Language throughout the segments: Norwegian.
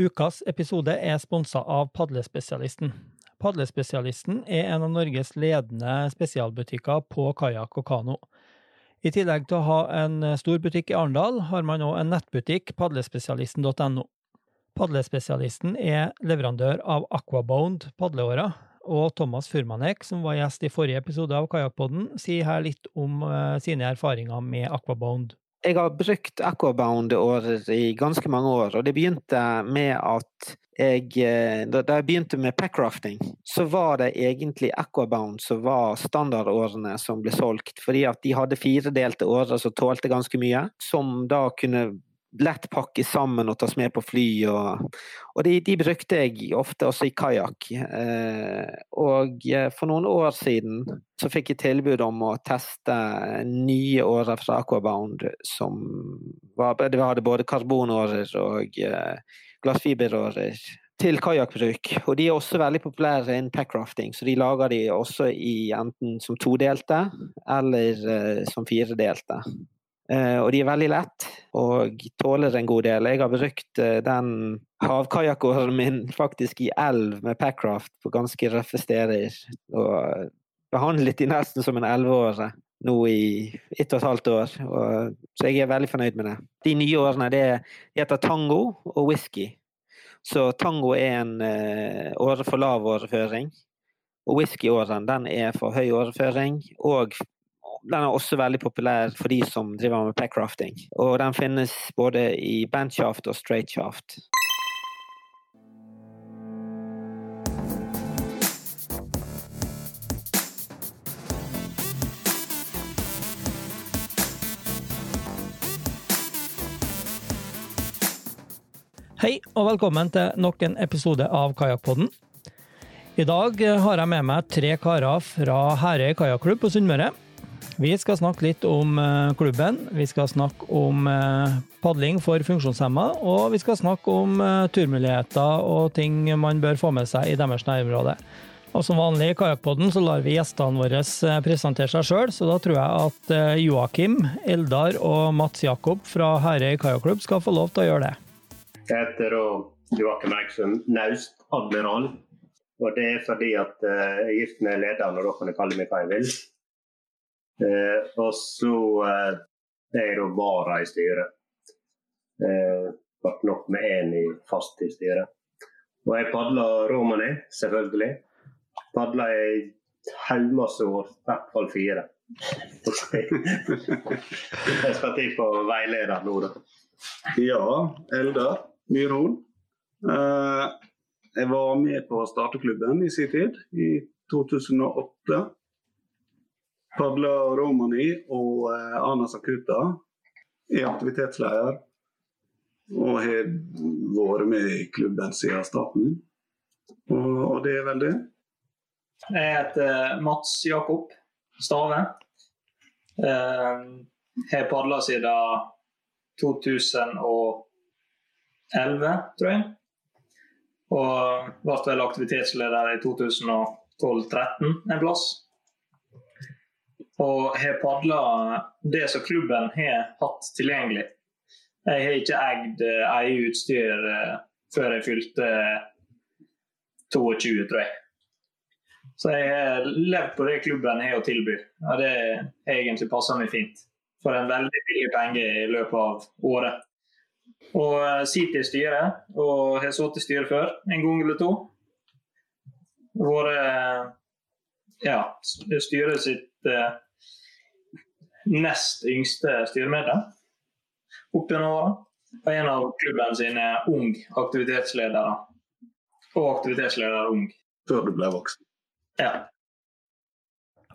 Ukas episode er sponsa av Padlespesialisten. Padlespesialisten er en av Norges ledende spesialbutikker på kajakk og kano. I tillegg til å ha en stor butikk i Arendal, har man òg en nettbutikk, padlespesialisten.no. Padlespesialisten er leverandør av Aquabound padleårer, og Thomas Furmanek, som var gjest i forrige episode av Kajakkpodden, sier her litt om eh, sine erfaringer med Aquabound. Jeg har brukt Aquabound-årer i ganske mange år, og det begynte med at jeg eh, Da jeg begynte med packrafting, så var det egentlig Aquabound som var standardårene som ble solgt, fordi at de hadde firedelte årer som tålte ganske mye, som da kunne lett pakke sammen og tas med på fly. Og, og de, de, brukte jeg ofte også i kajakk. Eh, og eh, for noen år siden så fikk jeg tilbud om å teste nye årer fra Aquabound som var, det hadde både karbonårer og eh, glassfiberårer til kajakkbruk. Og de er også veldig populære innen packrafting, så de lager de også i enten som todelte eller som firedelte. Eh, og de er veldig lett og tåler en god del. Jeg har brukt eh, den havkajakkåren min faktisk i elv med packraft på ganske røffe steder. Og behandlet de nesten som en elleveåre nå i ett og et halvt år. Og, så jeg er veldig fornøyd med det. De nye årene det heter tango og whisky. Så tango er en uh, åre for lav åreføring. Og whiskyåren den er for høy åreføring og den er også veldig populær for de som driver med packrafting. Og den finnes både i bandshaft og straightshaft. Hei, og velkommen til nok en episode av Kajakkpodden. I dag har jeg med meg tre karer fra Herøy kajakklubb på Sunnmøre. Vi skal snakke litt om eh, klubben, vi skal snakke om eh, padling for funksjonshemma, og vi skal snakke om eh, turmuligheter og ting man bør få med seg i deres nærområde. Og Som vanlig i Kajakkpodden så lar vi gjestene våre presentere seg sjøl, så da tror jeg at Joakim, Eldar og Mats Jakob fra Herøy kajakklubb skal få lov til å gjøre det. Jeg heter Joakim Eiksund Naust, admiral. Og det er fordi at jeg er gift med lederen, og da kan jeg kalle meg hva jeg vil. Eh, og så er jeg da vara i styret. Eh, ble nok med én i fast i styret. Og jeg padla Romani, selvfølgelig. Padla i haugmasse år, i hvert fall fire. jeg skal til på veileder nå, da. Ja, Eldar Myrhol. Eh, jeg var med på starteklubben i sin tid, i 2008. Padla Romani og Anna Ana Sakuta er aktivitetsleder. Og har vært med i klubben siden starten. Og, og det er vel det. Jeg heter Mats Jakob Stave. Jeg har padla siden 2011, tror jeg. Og ble vel aktivitetsleder i 2012-2013 en plass og har padla det som klubben har hatt tilgjengelig. Jeg har ikke eid eh, eget utstyr eh, før jeg fylte 22, tror jeg. Så jeg har levd på det klubben har å tilby. Og det har egentlig passa meg fint. For en veldig billig penge i løpet av året. Og eh, sitter i styret, og har sittet i styret før, en gang eller to. Vært ja, styret sitt nest yngste styremedlem opp gjennom åra. Og en av klubben sine ung aktivitetsledere. Og aktivitetsleder ung. Før du ble voksen? Ja.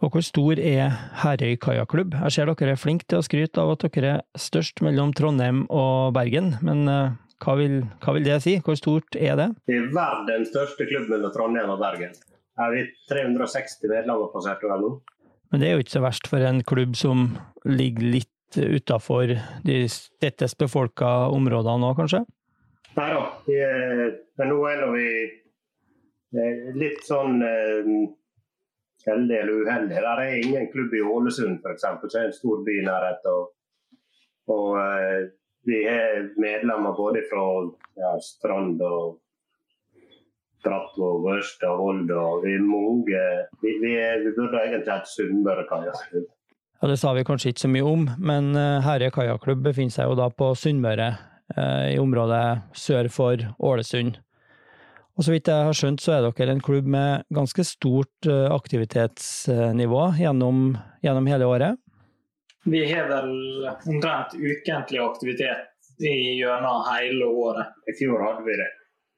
Og hvor stor er Herøy kajakklubb? Jeg ser dere er flinke til å skryte av at dere er størst mellom Trondheim og Bergen, men uh, hva, vil, hva, vil, det si? Hvor stort er det? Det er verdens største klubb mellom Trondheim og Bergen. Her Er vi 360 medlemmer passert over nå? Men det er jo ikke så verst for en klubb som ligger litt utafor de tettest befolka områdene nå, kanskje? Nei da, men nå er vi litt sånn heldige heldig eller uheldig. Der er ingen klubb i Ålesund f.eks., som er en stor by i nærheten. Og, og, eh, vi har medlemmer både fra ja, Strand og Brattvåg, Ørsta, Volda. Vi er mange. Vi, vi, er, vi burde egentlig hatt Sunnmøre kajakklubb. Ja, Det sa vi kanskje ikke så mye om, men eh, Herøy kajakklubb befinner seg jo da på Sunnmøre, eh, i området sør for Ålesund. Og så vidt jeg har skjønt, så er dere en klubb med ganske stort eh, aktivitetsnivå gjennom, gjennom hele året? Vi har vel omtrent ukentlig aktivitet i gjennom hele året. I fjor hadde vi det.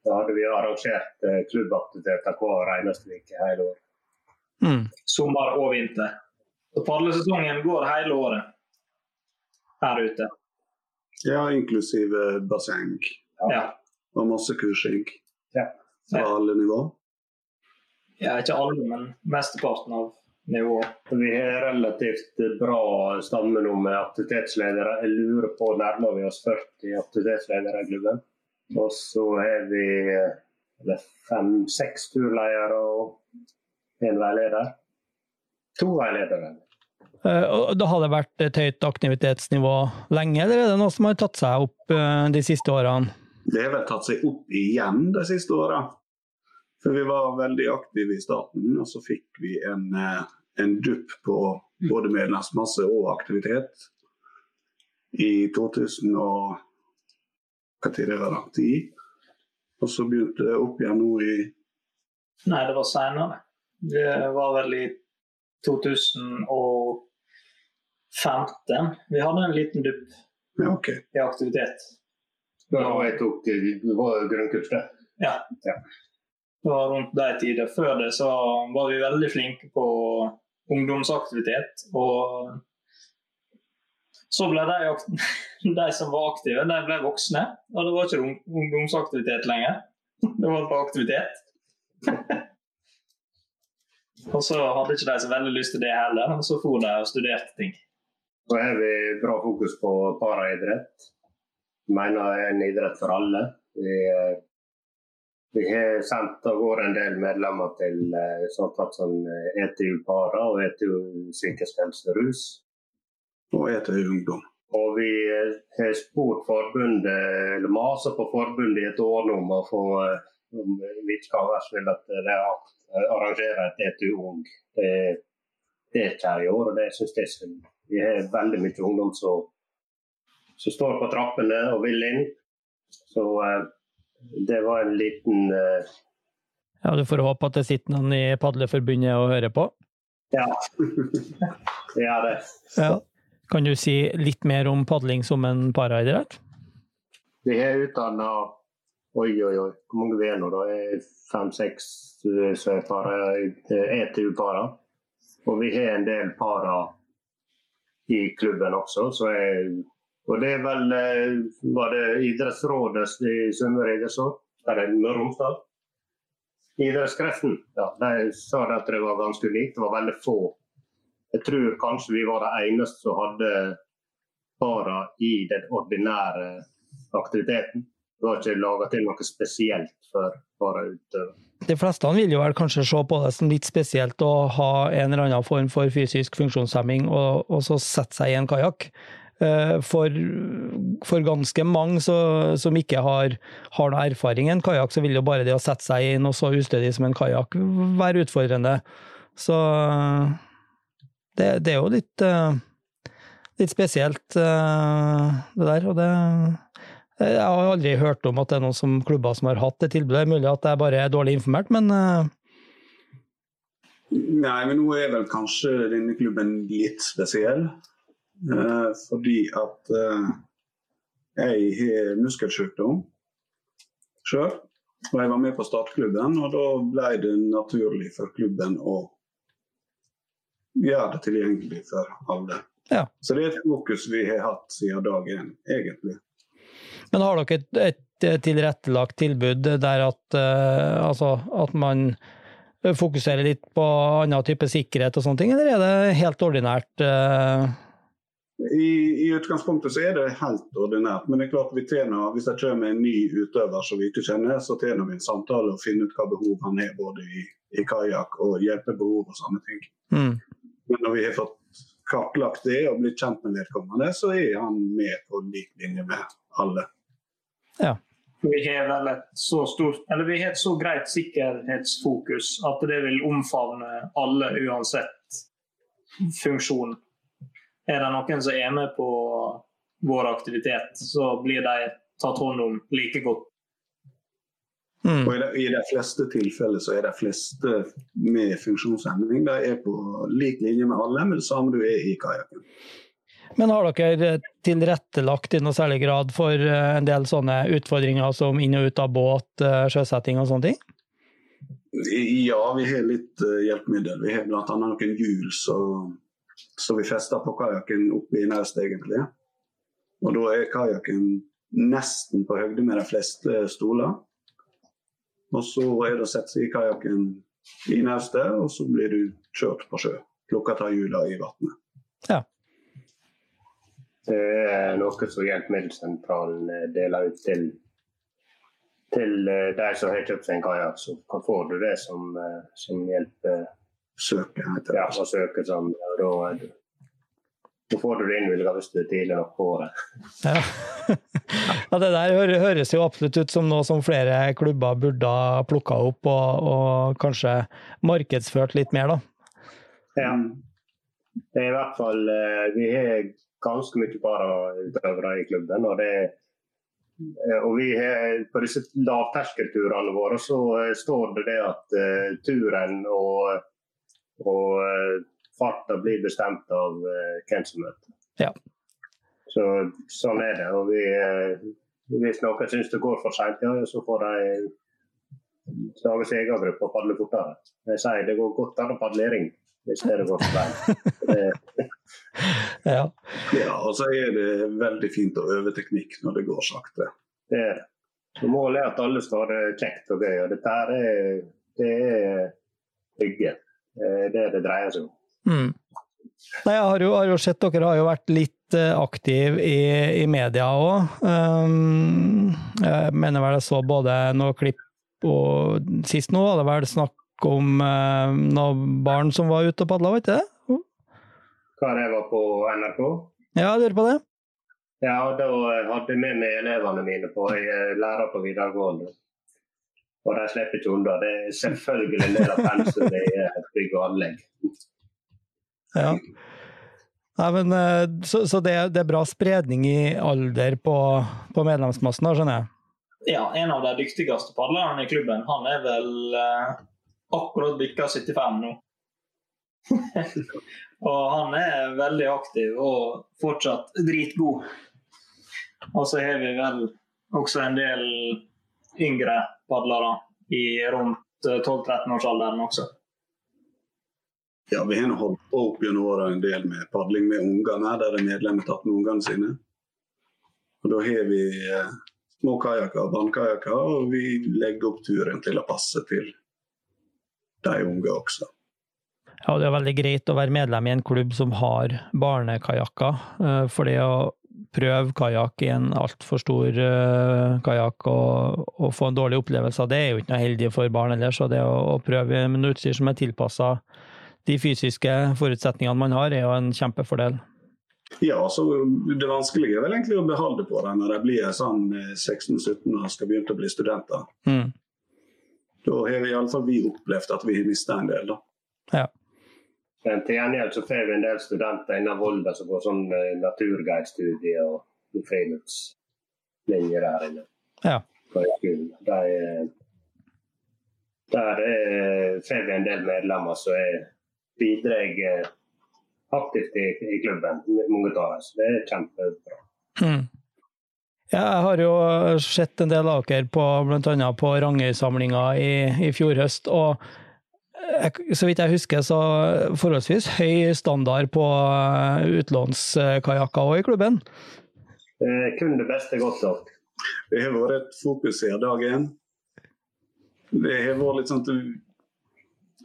Da hadde vi arrangert eh, klubbaktiviteter hver eneste uke hele året. Mm. Sommer og vinter. Så Padlesesongen går hele året her ute. Ja, inklusive basseng Ja. og masse kursing Ja. fra alle nivå. ja ikke alle, men mesteparten av nivået. Vi har relativt bra stamme nå med aktivitetsledere. Jeg lurer på nærmer vi oss 40 aktivitetsledere i klubben. Og så har vi fem-seks turledere og en veileder. To veiledere. Eh, og Da har det vært et høyt aktivitetsnivå lenge, eller er det noe som har tatt seg opp eh, de siste årene? Det har vel tatt seg opp igjen de siste åra. For vi var veldig aktive i starten, og så fikk vi en, eh, en dupp på både medlemsmasse og aktivitet i 2000 hva tid det var da? 10. Og så begynte det opp igjen nå i Nei, det var seinere. Det var vel i 2015. Vi hadde en liten dupp Ja, okay. i aktivitet. Da jeg tok det var grønnkurs, det. Ja. Ja. Det var rundt de tider. Før det så var vi veldig flinke på ungdomsaktivitet. Og så ble de, de som var aktive, de ble voksne. Og det var ikke ungdomsaktivitet lenger. Det var bare aktivitet. og så hadde ikke de så veldig lyst til det heller, og så for de og studerte ting. Så har vi bra fokus på paraidrett. Mener det er en idrett for alle. Vi, eh, vi har sendt av gårde en del medlemmer til eh, sånn som eh, ETU Para og ETU Psykisk helse rus. Og er til ungdom. Og vi eh, har spurt forbundet, eller maser på forbundet i et år nå om å få eh, om vi ikke kan være så snill at de arrangerer et ETU Ung. Det, det er ikke her i år, og det syns jeg er synd. Vi har veldig mye ungdom som, som står på trappene og vil inn. Så eh, det var en liten uh... Ja, Du får håpe at det sitter noen i Padleforbundet og hører på. Ja. det er det. Ja. Kan du si litt mer om padling som en paraidrett? Vi har utdanna Oi, oi, oi. Hvor mange vi er nå? da? Fem-seks som er para, ETU-para. Og vi har en del para i klubben også. Så jeg, og det er vel eh, Var det Idrettsrådet i Sunnmøre idrettsråd? Eller Møre og Romsdal? Idrettskreften. Ja, de sa at det var ganske unikt. Det var veldig få. Jeg tror kanskje vi var de eneste som hadde para i den ordinære aktiviteten. Det var ikke laga til noe spesielt for parautøvere. De fleste vil jo vel kanskje se på det som litt spesielt å ha en eller annen form for fysisk funksjonshemming og, og så sette seg i en kajakk. Eh, For, for ganske mange så, som ikke har, har noe erfaring i en kajakk, så vil jo bare det å sette seg i noe så ustødig som en kajakk være utfordrende. Så det, det er jo litt, eh, litt spesielt, eh, det der. Og det jeg har aldri hørt om at det er noen som klubber som har hatt det tilbudet. Det er mulig at jeg bare er dårlig informert, men eh, Nei, men nå er vel kanskje denne klubben litt spesiell. Eh, fordi at eh, jeg har muskelsykdom sjøl. Og jeg var med på startklubben, og da ble det naturlig for klubben å gjøre det tilgjengelig for alle. Ja. Så det er et fokus vi har hatt siden dag én, egentlig. Men har dere et, et tilrettelagt tilbud der at, uh, altså, at man fokuserer litt på annen type sikkerhet og sånne ting, eller er det helt ordinært? Uh... I, I utgangspunktet så er det helt ordinært, men det er klart vi tjener, hvis det kommer en ny utøver som vi ikke kjenner, så tjener vi en samtale og finner ut hva behov han er både i, i kajakk og hjelpebehov og sånne ting. Mm. Men når vi har fått kartlagt det og blitt kjent med vedkommende, så er han med på lik linje med alle. Vi har vel et så stort, eller vi har et så greit sikkerhetsfokus at det vil omfavne alle uansett funksjon. Er det noen som er med på vår aktivitet, så blir de tatt hånd om like godt. Mm. Og i de, I de fleste tilfeller så er de fleste med funksjonshemning de er på lik linje med alle, men det samme du er i kajakken. Men har dere tilrettelagt i noe særlig grad for eh, en del sånne utfordringer som inn og ut av båt, eh, sjøsetting og sånne ting? Ja, vi har litt uh, hjelpemiddel. Vi har bl.a. noen hjul som vi fester på kajakken oppe i nærst, egentlig. Og da er kajakken nesten på høyde med de fleste stoler. Og så er det å sette seg i kajakken i naustet, og så blir du kjørt på sjø. Plukka av hjula i vannet. Ja. Det er noe som Hjelpemiddelsentralen eh, deler ut til, til eh, de som har kjøpt seg en kajakk. Så kan- får du det som, eh, som hjelp eh, Søke, heter det. ja, å søke sammen. Og da, er du- da får du det innvilga hvis du er tidlig nok på året. Ja. ja, det der høres jo absolutt ut som noe som flere klubber burde ha plukka opp og, og kanskje markedsført litt mer, da. Ja. Det er i hvert fall eh, Vi har ganske mye parautøvere i klubben. Og, det, eh, og vi har, på disse lavterskelturene våre så eh, står det det at uh, turen og, og uh, farta blir bestemt av uh, hvem som møter. Ja. Så, sånn er det. Og vi, eh, hvis noen syns det går for seint, ja, så får de lage sin egen gruppe og padle fortere. Jeg sier det går godt an å padle i ring hvis det går for seint. Ja. Ja, og så er det veldig fint å øve teknikk når det går sakte. Det er det. Målet er at alle skal ha det kjekt og gøy. og Dette her er, det er hygge. Eh, Det er det det dreier seg om. Mm. Nei, jeg har jo, har jo sett dere har jo vært litt eh, aktiv i, i media òg. Um, jeg mener vel jeg så både noe klipp og sist nå var det vel snakk om uh, noen barn som var ute og padla, var ikke det? Hva det var på NRK? Ja, jeg lurer på det. Ja, da hadde jeg med meg elevene mine på jeg er lærer på videregående. Og de slipper ikke unna. Det er selvfølgelig en del av pensumet i eh, bygg og anlegg. Ja. Nei, men, eh, så så det, det er bra spredning i alder på, på medlemsmassen, da, skjønner jeg? Ja, en av de dyktigste padlerne i klubben, han er vel eh, akkurat bikka 75 nå. og han er veldig aktiv og fortsatt dritgod. Og så har vi vel også en del yngre padlere i rundt eh, 12-13-årsalderen også. Ja, Vi har holdt på opp gjennom åra en del med padling med ungene, der er medlemmer tatt med ungene sine. Og Da har vi eh, små kajakker og vannkajakker, og vi legger opp turen til å passe til de unge også. Ja, det er veldig greit å være medlem i en klubb som har barnekajakker. eh, For det å prøve kajakk i en altfor stor uh, kajakk og, og få en dårlig opplevelse det, er jo ikke noe heldig for barn ellers. Så det å, å prøve med utstyr som er tilpassa de fysiske forutsetningene man har, er jo en kjempefordel. Ja, så Det vanskelige er vel egentlig å beholde på det når de blir sånn eh, 16-17 og skal begynne å bli studenter. Mm. Da har vi iallfall vi opplevd at vi har mista en del. da. Men til gjengjeld så får vi en del studenter innen Volda som går sånn eh, naturguidestudie og friluftslinje der inne. Ja. Eh, der eh, får vi en del medlemmer som er- bidrar eh, aktivt i, i klubben. Mange av dem. Så det er kjempebra. Mm. Ja, jeg har jo sett en del av dere på bl.a. på Rangøy-samlinga i, i fjor høst. og jeg, så vidt jeg husker, så forholdsvis høy standard på eh, utlånskajakker òg i klubben. Eh, kun det beste godt nok. Det har vært et fokus siden dag én. Det har vært litt sånn at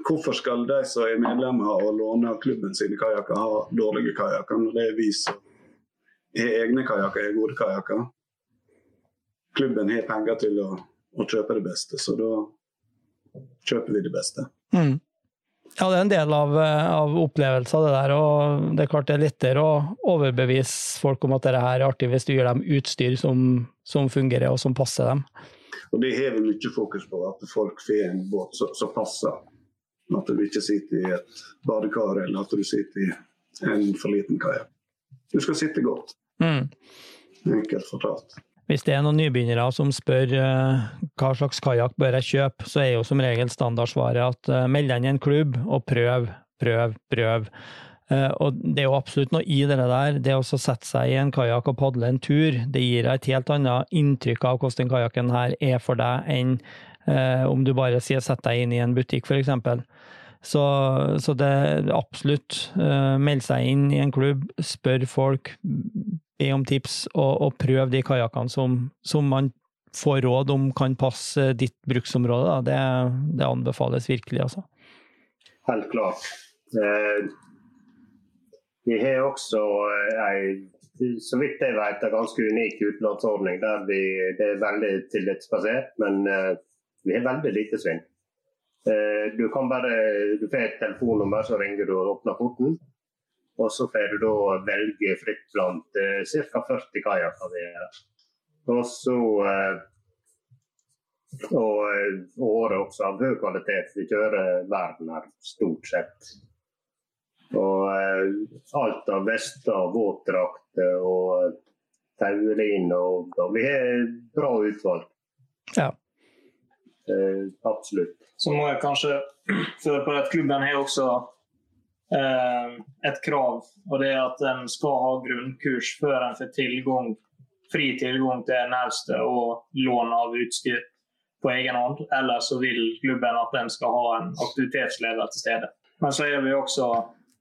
Hvorfor skal de som er medlemmer og låner klubben sine kajakker, ha dårlige kajakker, når det er vi som har egne kajakker, har gode kajakker? Klubben har penger til å, å kjøpe det beste, så da kjøper vi det beste. Mm. Ja, det er en del av, av opplevelsen, det der. Og det er klart det er lettere å overbevise folk om at dette er artig hvis du gir dem utstyr som, som fungerer og som passer dem. Og Det har vi mye fokus på, at folk får en båt som passer. At du ikke sitter i et badekar eller at du sitter i en for liten kajakk. Du skal sitte godt. Mm. Enkelt fortalt. Hvis det er noen nybegynnere som spør uh, hva slags kajakk bør jeg kjøpe, så er jo som regel standardsvaret at uh, meld deg inn i en klubb og prøv, prøv, prøv. Uh, og det er jo absolutt noe i det der. Det å sette seg i en kajakk og padle en tur, det gir deg et helt annet inntrykk av hvordan den kajakken her er for deg, enn om du bare sier sett deg inn i en butikk, f.eks. Så, så det er absolutt meld seg inn i en klubb, spør folk, be om tips, og, og prøv de kajakkene som, som, man får råd om kan passe ditt bruksområde. Det, det, anbefales virkelig, altså. Helt klart. Eh, vi har også ei så vidt jeg vet, en ganske unik utlånsordning der vi, det er veldig tillitsbasert, men uh, vi har veldig lite svinn. Uh, du kan bare, du får et telefonnummer, så ringer du og åpner porten. Og så får du da velge fritt blant eh, ca. 40 kajakker vi har. Og så eh, og eh, året også av høy kvalitet. Vi kjører verden her stort sett. Og alt av vester, våtdrakter og tauline Og, og, vi har bra utvalg. Ja. Eh, absolutt. Så må jeg kanskje føre på at klubben har også Eh, et krav, og det er at en skal ha grunnkurs før en får tilgang, fri tilgang til nærste og lån av utstyr på egen hånd. Eller så vil klubben at en skal ha en aktivitetsleder til stede. Men så er vi også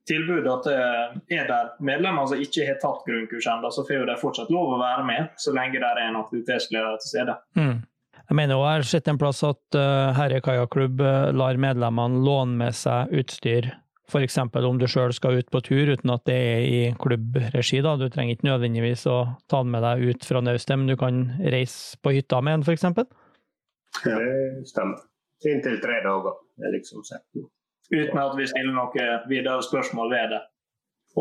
tilbud at det er der medlemmer som ikke har tatt grunnkurs ennå, så får de fortsatt lov å være med så lenge det er en aktivitetsleder til stede. Mm. Jeg mener også, jeg har sett en plass at uh, Herre kajakklubb uh, lar medlemmene låne med seg utstyr F.eks. om du sjøl skal ut på tur uten at det er i klubbregi. Da. Du trenger ikke nødvendigvis å ta den med deg ut fra naustet, men du kan reise på hytta med den f.eks. Ja, det stemmer. Inntil tre dager, er liksom sett. Uten at vi stiller noe videre spørsmål ved det.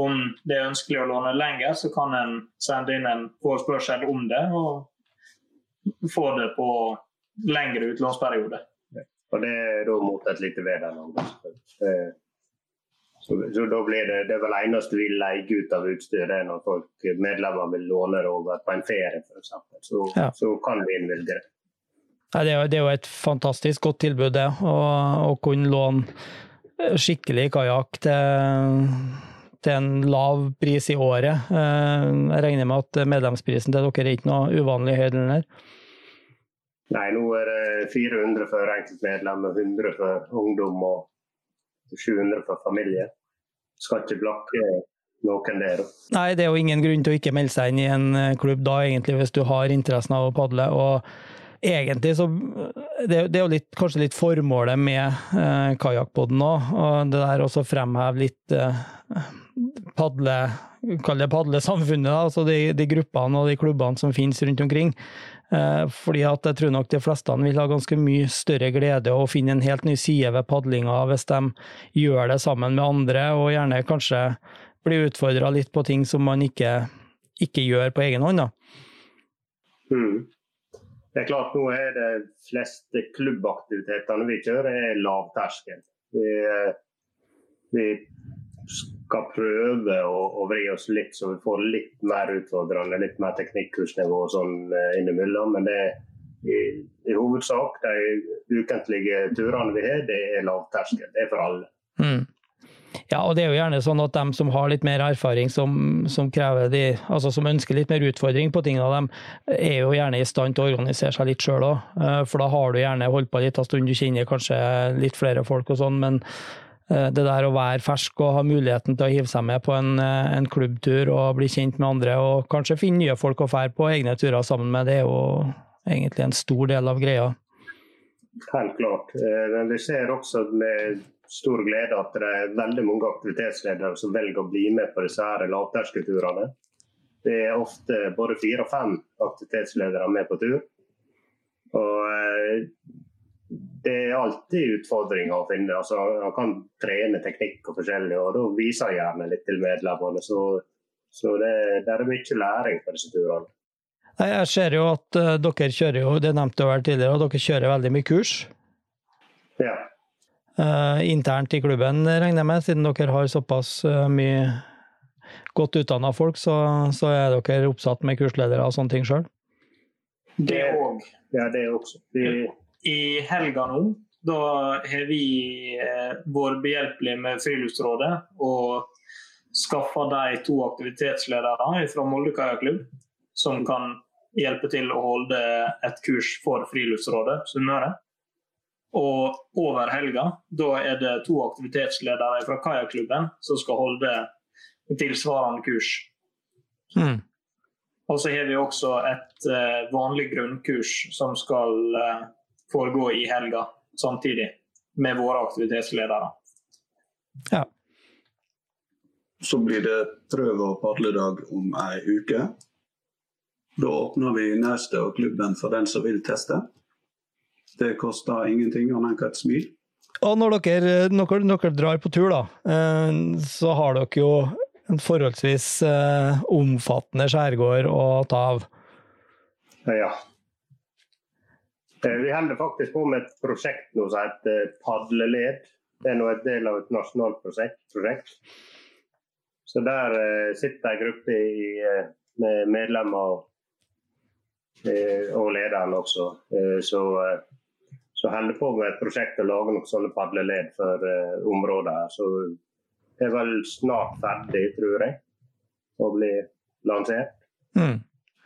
Om det er ønskelig å låne lenger, så kan en sende inn en forespørsel om det, og få det på lengre utlånsperiode. Ja. Og det er da mot et lite vederlag. Så, så, da blir det, det er vel eneste vi leier ut av utstyr, det er når folk medlemmer vil låne det over på en ferie f.eks. Så, ja. så kan vi innvilge det. Ja, det, er jo, det er jo et fantastisk godt tilbud, det. Å kunne låne skikkelig kajakk til, til, en lav pris i året. Eh, jeg regner med at medlemsprisen til dere er ikke noe uvanlig høy? Nei, nå er det 400 for enkeltmedlem og 100 for ungdom. og 700 for familie. Skal ikke blakke noen der. Nei, det er jo ingen grunn til å ikke melde seg inn i en eh, klubb da, egentlig, hvis du har interessen av å padle. og Egentlig så Det, det er jo litt, kanskje litt formålet med eh, kajakkpodden òg. Og det der også fremheve litt eh, padle Kall det padlesamfunnet, altså de, de gruppene og de klubbene som finnes rundt omkring. Eh, fordi at jeg tror nok de fleste vil ha ganske mye større glede å finne en helt ny side ved padlinga hvis de gjør det sammen med andre, og gjerne kanskje blir utfordra litt på ting som man ikke, ikke gjør på egen hånd. Mm. Det er klart Nå er det fleste klubbaktivitetene vi kjører, er lavterskel. Vi, eh, vi skal prøve å, å, vri oss litt, så vi får litt mer utfordrende, litt mer teknikkursnivå sånn eh, innimellom. Men det i, i, hovedsak de ukentlige turene vi har, det er lavterskel. Det er for alle. Mm. Ja, og det er jo gjerne sånn at dem som har litt mer erfaring, som, som, de, altså som ønsker litt mer utfordring på tingene, de er jo gjerne i stand til å organisere seg litt sjøl òg. Eh, for da har du gjerne holdt på litt en stund, du kjenner kanskje litt flere folk og sånn, men det der å være fersk og ha muligheten til å hive seg med på en, eh, en klubbtur og bli kjent med andre, og kanskje finne nye folk å fære på egne turer sammen med, det er jo egentlig en stor del av greia. Helt klart. Eh, men vi ser også med stor glede at det er veldig mange aktivitetsledere som velger å bli med på disse her lavterskelturene. Det er ofte både fire og fem aktivitetsledere med på tur. Og det er alltid utfordringer å finne. Altså, man kan trene teknikk og forskjellig, og da viser jeg gjerne litt til medlemmene. Så, så det, det, er mye læring på disse turene. Jeg ser jo at uh, dere kjører jo, det nevnte jeg vel tidligere, og dere kjører veldig mye kurs. Ja. Uh, internt i klubben, regner jeg med, siden dere har såpass uh, mye godt utdanna folk, så, så, er dere oppsatt med kursledere og sånne ting sjøl? Det òg. Ja, det også. Vi... I helga nå da har vi eh, vært behjelpelige med Friluftsrådet og skaffa de to aktivitetsledere fra Molde kajakklubb som kan hjelpe til å holde et kurs for Friluftsrådet Sunnmøre. Og over helga da er det to aktivitetsledere fra kajakklubben som skal holde tilsvarende kurs. Mm. Og så har vi også et uh, vanlig grunnkurs som skal uh, foregå i helga samtidig, med våre aktivitetsledere. Ja. Så blir det prøve- og padledag om ei uke. Da åpner vi naustet og klubben for den som vil teste. Det koster ingenting annet enn et smil. Og når dere, når dere, drar på tur, da, eh, så har dere jo en forholdsvis eh, omfattende skjærgård å ta av. Ja. Eh, vi holder faktisk på med et prosjekt nå som heter Padleled. Det er nå et del av et nasjonalt prosjekt. Så der sitter en gruppe i, med medlemmer Eh, og lederen også. Eh, så, eh, så holder på med et prosjekt å lage noen sånne padleled for området. Så det er vel snart ferdig, tror jeg, å bli lansert. Mm.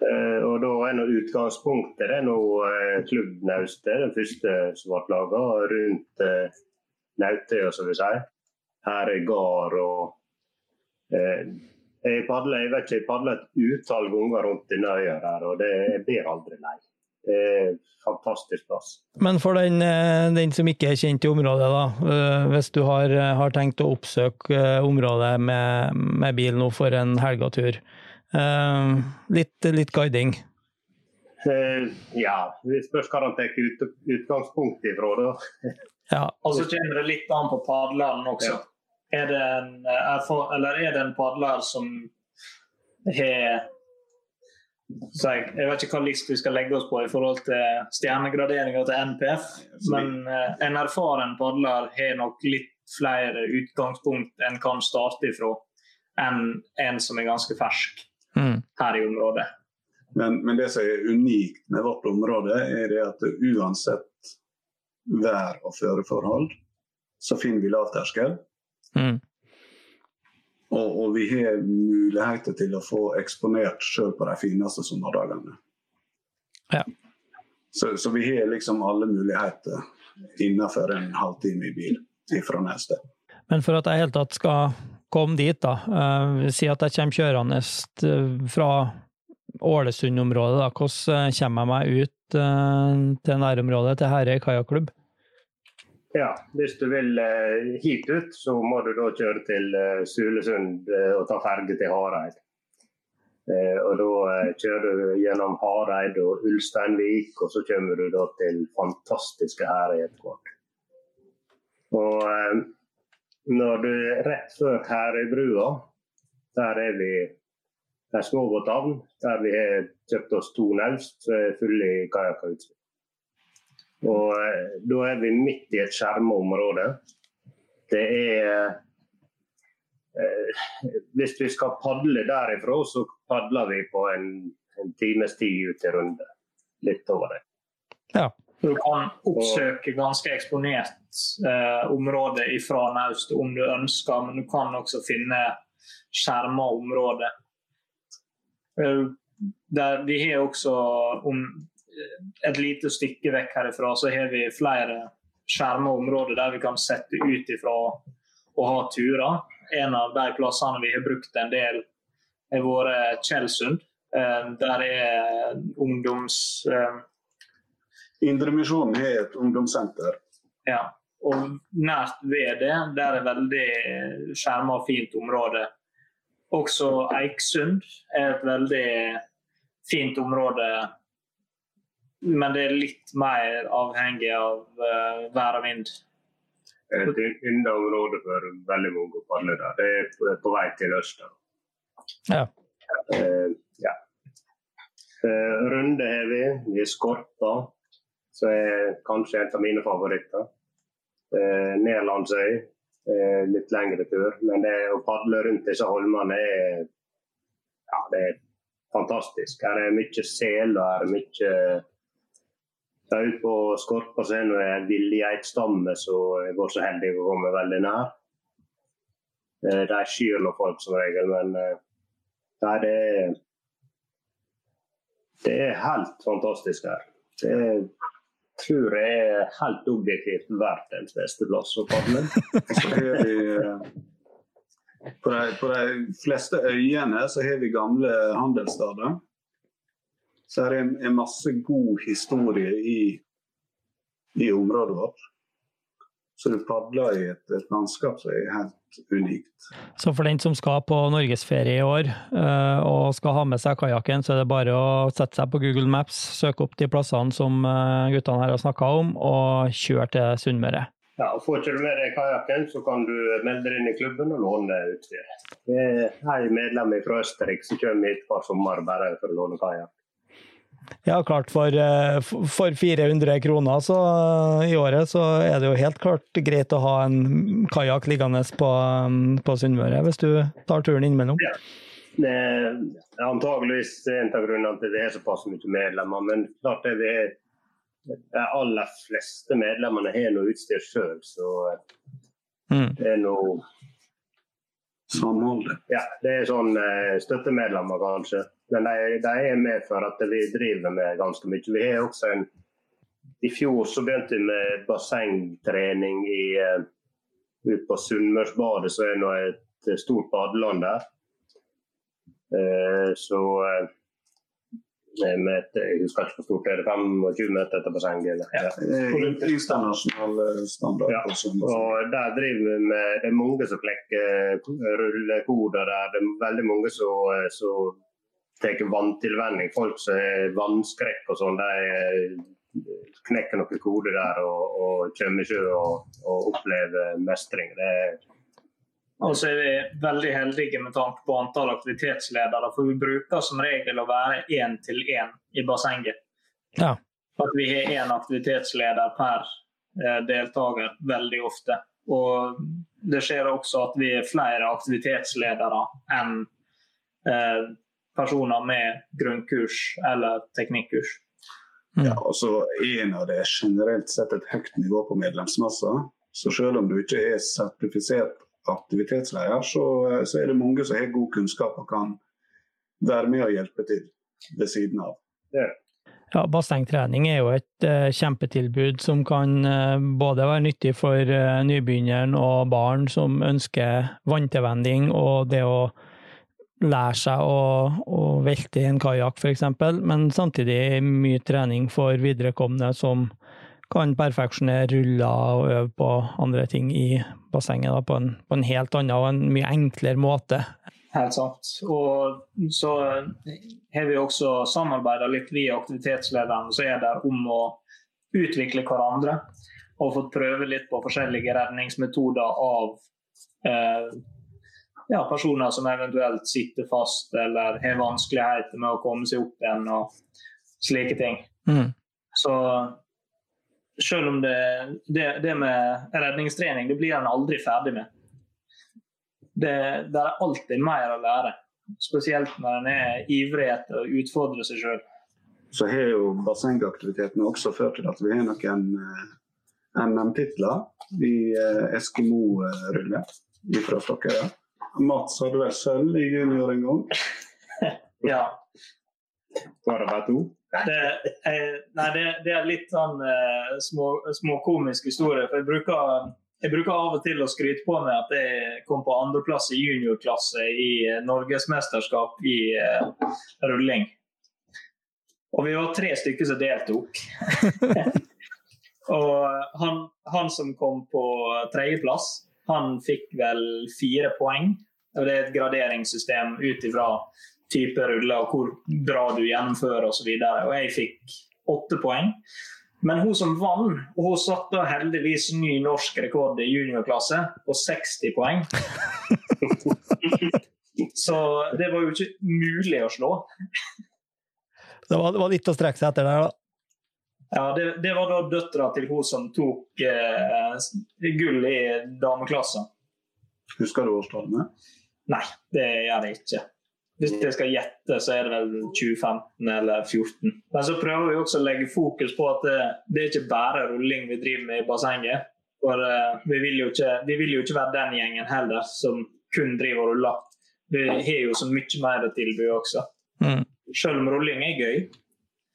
Uh, og da er nå utgangspunktet det er nå uh, klubbnaustet, den første som ble laga, rundt uh, Nautøya, som vi sier. Her er gard og jeg padler jeg vet ikke, jeg padler et utall ganger rundt denne øya her, og det, jeg blir aldri lei. Det er fantastisk plass. Men for den, eh, den, som ikke er kjent i området, da. Eh, hvis du har, har tenkt å oppsøke eh, området med, med, bil nå for en helgetur, litt, litt guiding? Ja, det spørs hva han tar ut, utgangspunkt ifra, da. Ja. Og så kommer det litt an på padleren også. Ja. Er det en, eller er det en padler som har jeg, jeg, vet ikke hva list vi skal legge oss på i forhold til stjernegraderinga til NPF, men uh, en erfaren padler har nok litt flere utgangspunkt en kan starte ifra, enn en som er ganske fersk mm. her i området. Men, men, det som er unikt med vårt område, er det at uansett vær- og føreforhold, så finner vi lavterskel. Mm. Og, og, vi har muligheter til å få eksponert sjøl på de fineste sommerdagene. Ja. Så, så, vi har liksom alle muligheter innenfor en halvtime i bil fra Nestet. Men for at jeg i hele tatt skal komme dit, da, uh, si at jeg kommer kjørende eh, fra Ålesund-området, da, hvordan eh, kommer jeg meg ut til nærområdet til Herøy kajakklubb? Ja, hvis du vil eh, hit ut, så må du da kjøre til eh, Sulesund eh, og ta ferge til Hareid. Eh, og Da eh, kjører du gjennom Hareid og Ulsteinvik, og så kommer du da til fantastiske Herøy etter hvert. Og eh, når du er rett før Herøybrua, der er vi der småbåthavn, der vi har kjøpt oss to naust fulle i kajakkutstyr. Og eh, da er vi midt i et skjerma område. Det er eh, Hvis vi skal padle derifra, så padler vi på en, en times tid ut i runde. Litt over det. Ja. Du kan oppsøke ganske eksponert eh, område fra naust om du ønsker, men du kan også finne skjerma område. Eh, der, vi har også om, et lite stykke vekk herifra så har vi flere skjerma områder der vi kan sette ut ifra og ha turer. En av de plassene vi har brukt en del, har vært Tjeldsund. Eh, der er ungdoms... Eh, Indremisjonen har et ungdomssenter. Ja. Og nært ved det, der er veldig skjerma og fint område. Også Eiksund er et veldig fint område men det er litt mer avhengig av uh, vær og vind. Et ynda-område for veldig mange å padle der. Det er på, vei til øst. Ja. Uh, ja. Uh, runde har vi. Vi er Skorpa, som er kanskje en av mine favoritter. Eh, Nederlandsøy, litt lengre tur. Men det å padle rundt disse holmene er, ja, det er fantastisk. Her er mye sel og her er mye der ute på Skorpa så er det en villgeitstamme som jeg var så heldig å komme veldig nær. Eh, de skyr nå folk som regel, men eh, nei, det er Det er helt fantastisk her. Det er, tror jeg er helt objektivt verdens beste plass å padle. på, de, på de fleste øyene så har vi gamle handelsstader. Så er det en masse god historie i, i området vårt. Så du padler i et, et, landskap som er helt unikt. Så for den som skal på norgesferie i år uh, og skal ha med seg kajakken, så er det bare å sette seg på Google Maps, søke opp de plassene som uh, guttene her har snakka om, og kjøre til Sunnmøre. Ja, og Får ikke du med deg kajakken, så kan du melde deg inn i klubben og låne utstyr. Det er en medlem fra Østerrike som kommer hit hver sommer bare for å låne kajakk. Ja, klart. For, eh, for 400 kroner så, eh, i året så er det jo helt klart greit å ha en kajakk liggende på, mm, på Sunnmøre, hvis du tar turen innimellom. Ja. Det er antageligvis en av grunnene til at det er såpass mye medlemmer. Men klart det er, de aller fleste medlemmene har noe utstyr sjøl, så mm. det er noe Samholdet. Ja, det er sånn eh, støttemedlemmer, kanskje. Men de, de, er med for at vi driver med ganske mye. Vi har også en I fjor så begynte vi med bassengtrening i, uh, ute på Sunnmørsbadet, som er nå et stort badeland der. Uh, så med et, jeg husker ikke hvor stort det er, 25 meter etter bassenget. Ja. Internasjonal standard. Ja. Og der driver vi med Det er mange som klekker rullekoder der. Det er veldig mange som, som tar vanntilvenning. Folk som har vannskrekk og sånn, de eh, knekker noen koder der og, og kommer ikke og, og, opplever mestring. Det er og så er vi veldig heldige med tanke på antall aktivitetsledere, for vi bruker som regel å være én til én i bassenget. Ja. At vi har én aktivitetsleder per eh, deltaker veldig ofte. Og det skjer også at vi er flere aktivitetsledere enn eh, personer med grunnkurs eller teknikkurs. Mm. Ja, og så er det generelt sett et høyt nivå på medlemsmassa. Så selv om du ikke er sertifisert aktivitetsleder, så, så er det mange som har god kunnskap og kan være med og hjelpe til ved siden av. Ja. Ja, Bassengtrening er jo et uh, kjempetilbud som kan uh, både være nyttig for uh, nybegynneren og barn som ønsker vanntilvenning, og det å lære seg å, å velte i en kajakk, f.eks., men samtidig mye trening for viderekomne som kan perfeksjonere ruller og øve på andre ting i bassenget da, på, en, på, en, helt annen og en mye enklere måte. Helt sant. Og så har vi også samarbeida litt via aktivitetslederen som er der om å utvikle hverandre. Og fått prøve litt på forskjellige redningsmetoder av eh, ja, personer som eventuelt sitter fast eller har vanskeligheter med å komme seg opp igjen og slike ting. Mm. Så selv om det, det, det, med redningstrening det blir en aldri ferdig med. Det, det er alltid mer å lære. Spesielt når en er ivrig etter å utfordre seg sjøl. Så har jo bassengaktivitetene også ført til at vi har noen eh, NM-titler i eh, Eskimo-rulle fra Stokkøya. Mats hadde vel sølv i junior en gang? ja. Var det bare to? Det, eh, nei, det, det, er litt sånn uh, små, småkomisk historie. For jeg bruker, jeg bruker, av og til å skryte på meg at jeg kom på andreplass i juniorklasse i eh, norgesmesterskap i eh, rulling. Og vi var tre stykker som deltok. og han, han, som kom på tredjeplass, han fikk vel fire poeng. Og det er et graderingssystem ut ifra type ruller og hvor bra du gjennomfører osv. Jeg fikk åtte poeng. Men hun som vant, hun satte heldigvis ny norsk rekord i juniorklasse på 60 poeng. Så det var jo ikke mulig å slå. Det var, det var litt å strekke seg etter der, da. Ja, det, det var da døtra til hun som tok eh, gull i dameklassen. Husker du årstallene? Nei, det gjør jeg ikke. Hvis jeg skal gjette, så er det vel 2015 eller 2014. Men så prøver vi også å legge fokus på at det, det er ikke bare rulling vi driver med i bassenget. For uh, vi, vil ikke, vi, vil jo ikke, være den gjengen heller som kun driver og ruller. Vi har jo så mye mer å tilby også. Mm. Selv om rulling er gøy.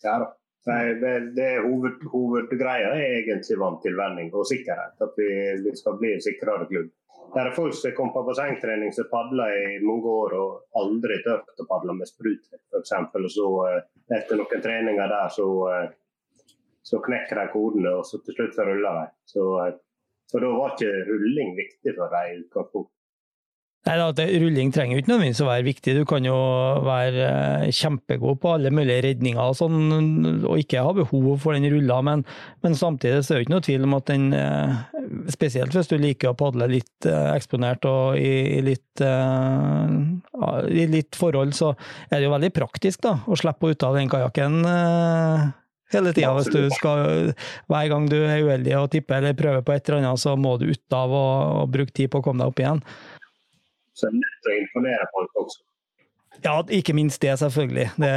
Ja da. Nei, det, det hoved, Hovedgreia er egentlig vanntilvenning og sikkerhet. At vi, vi skal bli en sikrere klubb. Det er folk som kom på bassengtrening som padla i mange år og aldri turt å padle med sprut, f.eks. Og så eh, etter noen treninger der, så, eh, så knekker de kodene, og så til slutt ruller de. Så, eh, da var ikke rulling viktig for dem i utgangspunktet. Nei, da, Rulling trenger jo ikke nødvendigvis å være viktig. Du kan jo være eh, kjempegod på alle mulige redninger og sånn, og ikke ha behov for den rulla, men, men samtidig så er det ikke noe tvil om at den, eh, spesielt hvis du liker å padle litt eh, eksponert og i, i, litt, i litt forhold, så er det jo veldig praktisk da, å slippe ut av den kajakken hele tida. Hvis du skal, hver gang du er uheldig og tipper eller prøver på et eller annet, så må du ut av og, og bruke tid på å komme deg opp igjen. Så det er til å imponere folk også. Ja, ikke minst det, selvfølgelig. Det...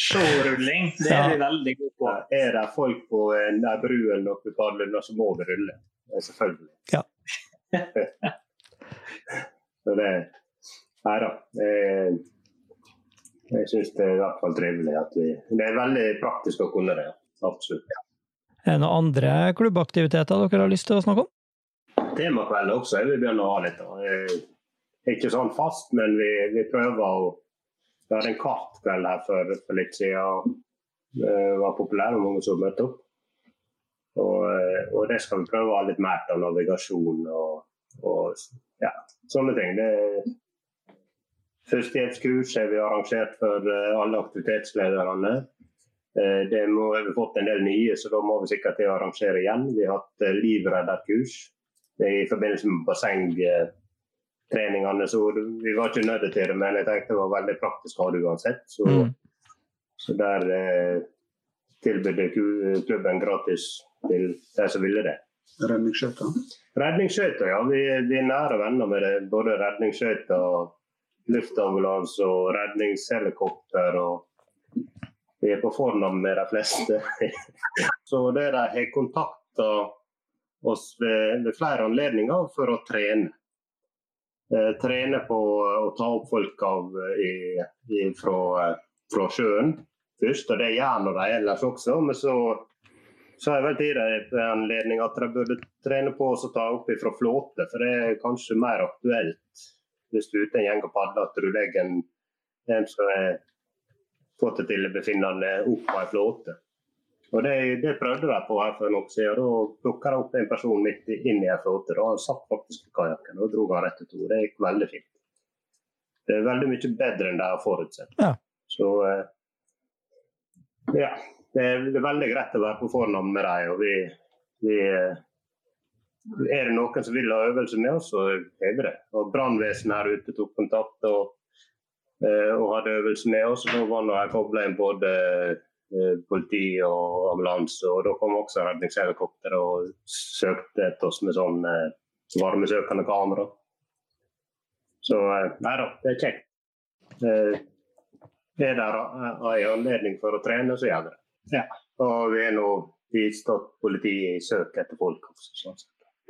Showrulling, det er vi veldig gode på. Er det folk på en bru eller noe på padler, så må vi rulle. Selvfølgelig. Ja. så det Nei da. Jeg, jeg syns det er i hvert fall trivelig at vi Det er veldig praktisk å kunne det. Absolutt. Er det noen andre klubbaktiviteter dere har lyst til å snakke om? Temakveld også jeg vil begynne å ha litt. Ikke sånn fast, men vi, vi prøver å Vi hadde en kartkveld her for, for, litt siden. Det var populær og mange som møtte opp. Og, og, det skal vi prøve å ha litt mer av navigasjon og, og ja, sånne ting. Det, Førstehjelpskurs har vi arrangert for eh, alle aktivitetslederne. Eh, det må, vi har fått en del nye, så da må vi sikkert arrangere igjen. Vi har hatt eh, livredderkurs i forbindelse med bassengtreningene. Så vi var ikke nødt til det, men jeg tenkte det var veldig praktisk å ha det uansett. Så, mm. så der eh, tilbød klubben gratis til de som ville det. Redningsskøyter? Redningsskøyter, ja. Vi, vi, er nære venner med det. Både redningsskøyter, luftambulanse og redningshelikopter. og vi er på fornavn med de fleste. så det de har kontakta oss ved, ved flere anledninger for å trene. Eh, trene på å ta opp folk av, i, i, fra, fra, sjøen først, og det gjør de ellers også. Men så har jeg vel dem ved anledning at de burde trene på å ta opp fra flåte, for det er kanskje mer aktuelt hvis du er ute en gjeng og padler, at du legger en, en som er fått det til befinnende opp på en flåte. Og det, det, prøvde de på her for noe siden. Da plukka de opp en person midt inn i en flåte. Han satt faktisk i kajakken og dro han rett ut. Det gikk veldig fint. Det er veldig mye bedre enn de har forutsett. Ja. Så eh, ja. Det er, veldig greit å være på fornavn med dem. Og vi, vi, eh, er det noen som vil ha øvelse med oss, så er vi det. Og Brannvesenet her ute tok kontakt og, eh, og hadde øvelse med oss. og Da var jeg kobla inn både politi og ambulanse. Og da kom også redningshelikopter og søkte etter oss med sånn eh, varmesøkende kamera. Så eh, nei da, det er kjekt. Eh, er det en anledning for å trene, så gjør vi det. Ja. Og vi er nå bistått politiet i søk etter folk. også, sånn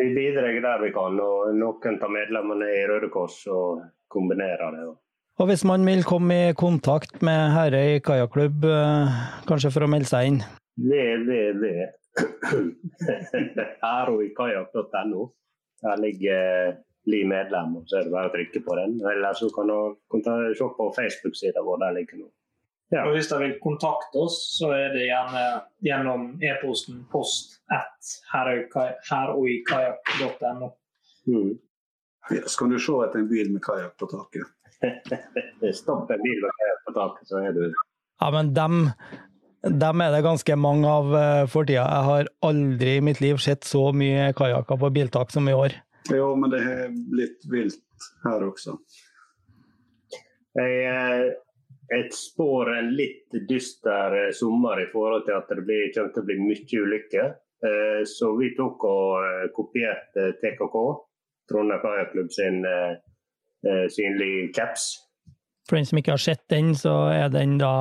Vi bidrar der vi kan, og noen av medlemmene i Røde Kors og kombinerer det. Og hvis man vil komme i kontakt med Herøy kajakklubb, eh, kanskje for å melde seg inn? www.herøykajakk.no. Der ligger bli medlem, og så er det bare å trykke på den. Eller så kan du se på Facebook-sida vår, der ligger noe. Ja. Og Hvis de vil kontakte oss, så er det gjerne gjennom e-posten post at heroikajakk.no. Mm. Ja, så kan du se etter en bil med kajakk på taket. Stopp en bil på taket, så er du Ja, men dem dem er det ganske mange av eh, for tida. Jeg har aldri i mitt liv sett så mye kajakker på biltak som i år. Jo, men det har blitt vilt her også. Jeg, eh, jeg spår en litt dyster eh, sommer i forhold til at det blir, kommer til å bli mye ulykker. Eh, Så vi tok og eh, kopierte TKK, Trondheim Kajakklubb sin eh, eh, synlig caps. For den som ikke har sett den, så er den da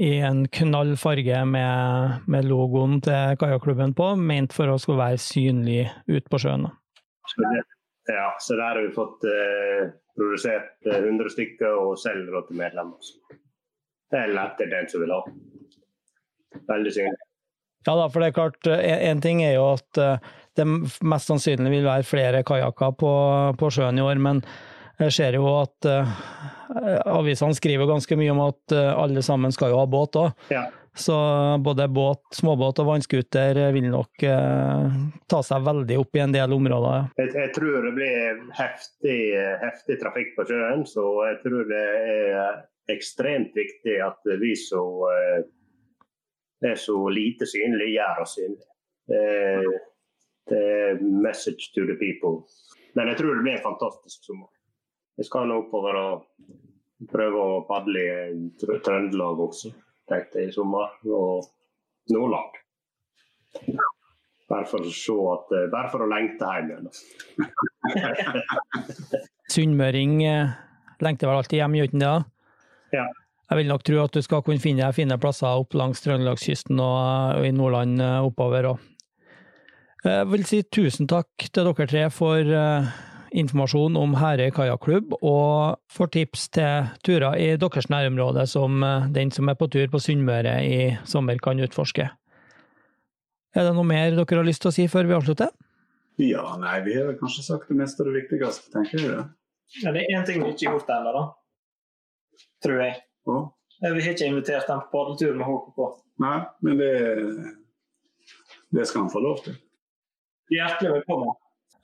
i en knall farge med, med logoen til kajakklubben på, ment for å skulle være synlig ut på sjøen. Så, det, ja, så der har vi fått eh, produsert eh, 100 stykker og selger til medlemmer. Eller til den som vil ha. Veldig synlig. Ja da, for det er klart, én ting er jo at eh, det mest sannsynlig vil være flere kajakker på, på sjøen i år, men jeg ser jo at uh, avisene skriver ganske mye om at uh, alle sammen skal jo ha båt òg. Ja. Så både båt, småbåt og vannskuter vil nok uh, ta seg veldig opp i en del områder. Ja. Jeg, jeg tror det blir heftig, heftig trafikk på sjøen, så jeg tror det er ekstremt viktig at vi som er så lite synlige, gjør oss synlige. Message to the people. Men jeg tror det blir fantastisk sommer. Jeg skal nå oppover og prøve å padle i Trøndelag også, tenkte jeg i sommer. Og Nordland. Bare for å se at Bare for å lengte hjem igjen. Sunnmøring eh, lengter vel alltid hjem, gjør ikke det? Ja. Jeg vil nok tro at du skal kunne finne fine plasser opp langs Trøndelagskysten og, og i Nordland eh, oppover òg. Jeg vil si tusen takk til dere tre for eh, informasjon om Herøy kajakklubb, og får tips til turer i deres nærområde som eh, den som er på tur på Sunnmøre i sommer kan utforske. Er det noe mer dere har lyst til å si før vi avslutter? Ja, nei, vi har kanskje sagt det meste og det viktigste, tenker jeg. det. Ja, det er én ting vi ikke har gjort ennå, da. Tror jeg. Og, Eh, Vi har ikke invitert dem på padletur med HKK. nei, men det, det skal han få lov til. Hjertelig velkommen.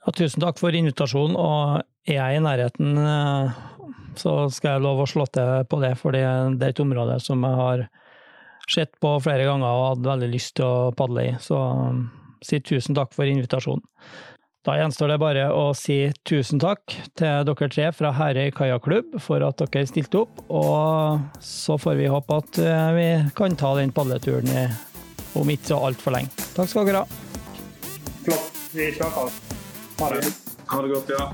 Ja, tusen takk for invitasjonen, og er jeg i nærheten, eh, så skal jeg love å slå til på det, for det er et område som jeg har sett på flere ganger og hatt veldig lyst til å padle i. Så um, si tusen takk for invitasjonen. Da gjenstår det bare å si tusen takk til dere tre fra Herøy kajakklubb for at dere stilte opp, og så får vi håpe at eh, vi kan ta den padleturen om ikke så altfor lenge. Takk skal dere ha. Flott. Vi snakkes. Ha det. Ha det godt, ja.